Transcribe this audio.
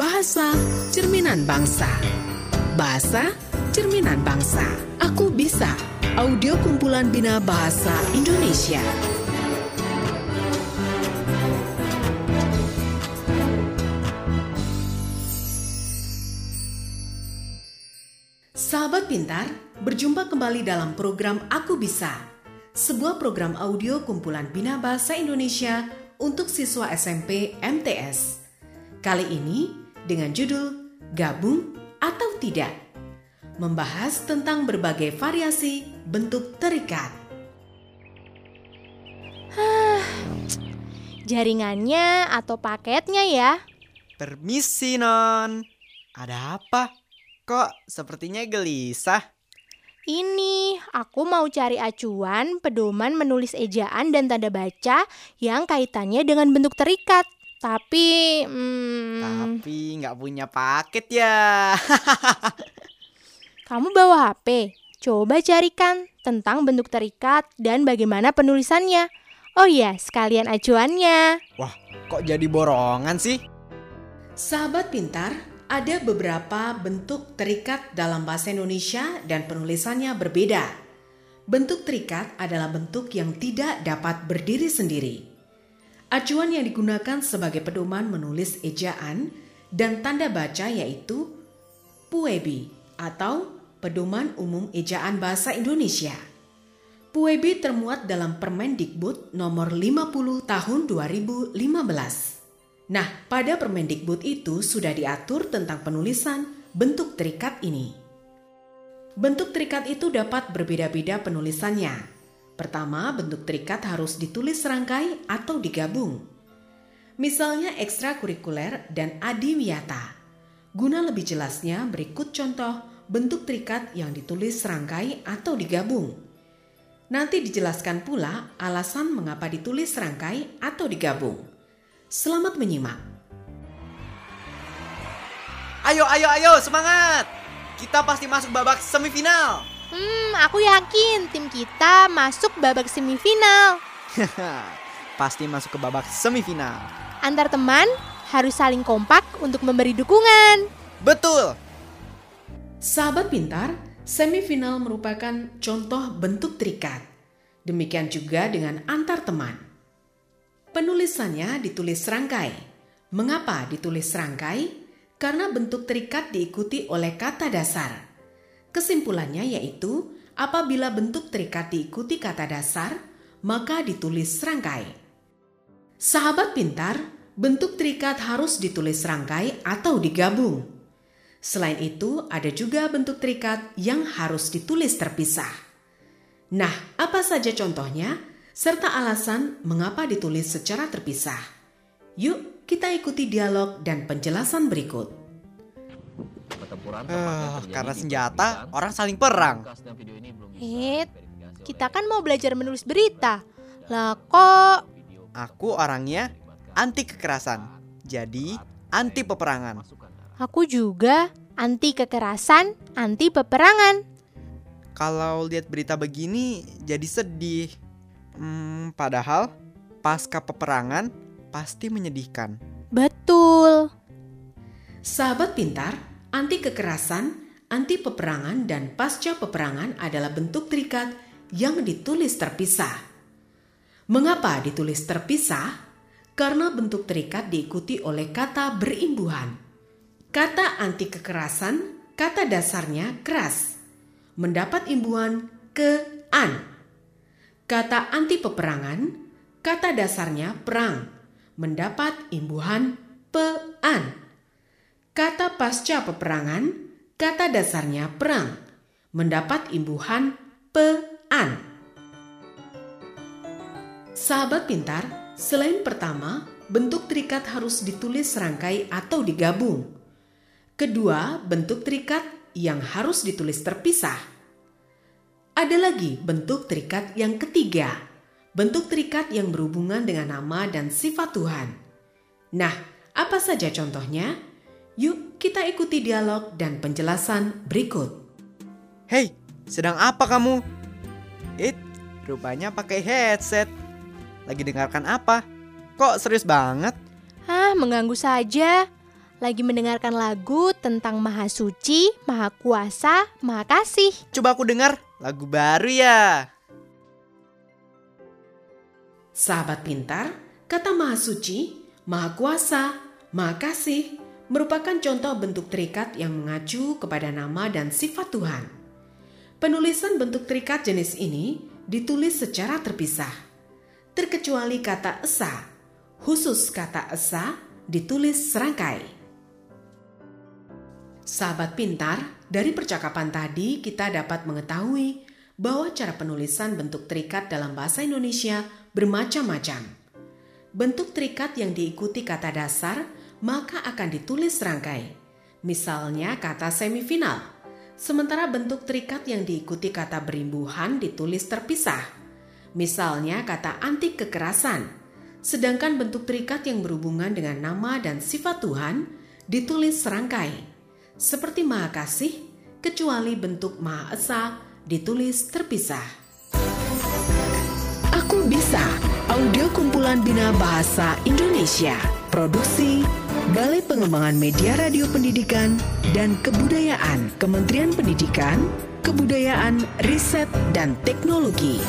Bahasa Cerminan Bangsa. Bahasa Cerminan Bangsa. Aku Bisa. Audio kumpulan Bina Bahasa Indonesia. Sahabat pintar, berjumpa kembali dalam program Aku Bisa Sebuah program audio kumpulan Bina Bahasa Indonesia untuk siswa SMP MTS Kali ini dengan judul Gabung atau Tidak. Membahas tentang berbagai variasi bentuk terikat. Jaringannya atau paketnya ya? Permisi, Non. Ada apa? Kok sepertinya gelisah? Ini, aku mau cari acuan pedoman menulis ejaan dan tanda baca yang kaitannya dengan bentuk terikat. Tapi, hmm, Tapi nggak punya paket ya. kamu bawa HP? Coba carikan tentang bentuk terikat dan bagaimana penulisannya. Oh iya, sekalian acuannya. Wah, kok jadi borongan sih? Sahabat pintar, ada beberapa bentuk terikat dalam bahasa Indonesia dan penulisannya berbeda. Bentuk terikat adalah bentuk yang tidak dapat berdiri sendiri. Acuan yang digunakan sebagai pedoman menulis ejaan dan tanda baca yaitu PUEBI atau Pedoman Umum Ejaan Bahasa Indonesia. PUEBI termuat dalam Permendikbud nomor 50 tahun 2015. Nah, pada Permendikbud itu sudah diatur tentang penulisan bentuk terikat ini. Bentuk terikat itu dapat berbeda-beda penulisannya. Pertama, bentuk terikat harus ditulis serangkai atau digabung. Misalnya ekstrakurikuler dan adiwiyata. Guna lebih jelasnya, berikut contoh bentuk terikat yang ditulis serangkai atau digabung. Nanti dijelaskan pula alasan mengapa ditulis serangkai atau digabung. Selamat menyimak. Ayo, ayo, ayo, semangat! Kita pasti masuk babak semifinal. Hmm, aku yakin tim kita masuk babak semifinal. pasti masuk ke babak semifinal. Antar teman harus saling kompak untuk memberi dukungan. Betul. Sahabat pintar, semifinal merupakan contoh bentuk terikat. Demikian juga dengan antar teman. Penulisannya ditulis serangkai. Mengapa ditulis serangkai? Karena bentuk terikat diikuti oleh kata dasar. Kesimpulannya yaitu, apabila bentuk terikat diikuti kata dasar, maka ditulis serangkai. Sahabat pintar, bentuk terikat harus ditulis serangkai atau digabung. Selain itu, ada juga bentuk terikat yang harus ditulis terpisah. Nah, apa saja contohnya, serta alasan mengapa ditulis secara terpisah? Yuk, kita ikuti dialog dan penjelasan berikut. Eh, karena senjata, orang saling perang. Hit, kita kan mau belajar menulis berita. Lah kok Aku orangnya anti kekerasan. Jadi, anti peperangan. aku juga anti kekerasan, anti peperangan. Kalau lihat berita begini jadi sedih. Hmm, padahal pasca peperangan pasti menyedihkan. Betul. Sahabat pintar, anti kekerasan, anti peperangan, dan pasca peperangan adalah bentuk terikat yang ditulis terpisah. Mengapa ditulis terpisah? Karena bentuk terikat diikuti oleh kata berimbuhan. Kata anti kekerasan, kata dasarnya keras. Mendapat imbuhan ke an. Kata anti peperangan, kata dasarnya perang. Mendapat imbuhan pe-an. Kata pasca peperangan, kata dasarnya perang. Mendapat imbuhan pe-an. Sahabat pintar, selain pertama, bentuk terikat harus ditulis serangkai atau digabung. Kedua, bentuk terikat yang harus ditulis terpisah. Ada lagi bentuk terikat yang ketiga, bentuk terikat yang berhubungan dengan nama dan sifat Tuhan. Nah, apa saja contohnya? Yuk kita ikuti dialog dan penjelasan berikut. Hei, sedang apa kamu? It, rupanya pakai headset. Lagi dengarkan apa? Kok serius banget? Hah, mengganggu saja. lagi mendengarkan lagu tentang Maha Suci, Maha Kuasa, Maha Kasih. Coba aku dengar lagu baru ya. Sahabat pintar, kata Maha Suci, Maha Kuasa, Maha Kasih merupakan contoh bentuk terikat yang mengacu kepada nama dan sifat Tuhan. Penulisan bentuk terikat jenis ini ditulis secara terpisah, terkecuali kata esa. Khusus kata esa ditulis serangkai. Sahabat pintar, dari percakapan tadi kita dapat mengetahui bahwa cara penulisan bentuk terikat dalam bahasa Indonesia bermacam-macam. Bentuk terikat yang diikuti kata dasar maka akan ditulis serangkai. Misalnya kata semifinal. Sementara bentuk terikat yang diikuti kata berimbuhan ditulis terpisah. Misalnya kata anti kekerasan. Sedangkan bentuk terikat yang berhubungan dengan nama dan sifat Tuhan ditulis serangkai seperti Maha Kasih, kecuali bentuk Maha Esa ditulis terpisah. Aku Bisa, audio kumpulan Bina Bahasa Indonesia, produksi Balai Pengembangan Media Radio Pendidikan dan Kebudayaan Kementerian Pendidikan, Kebudayaan, Riset, dan Teknologi.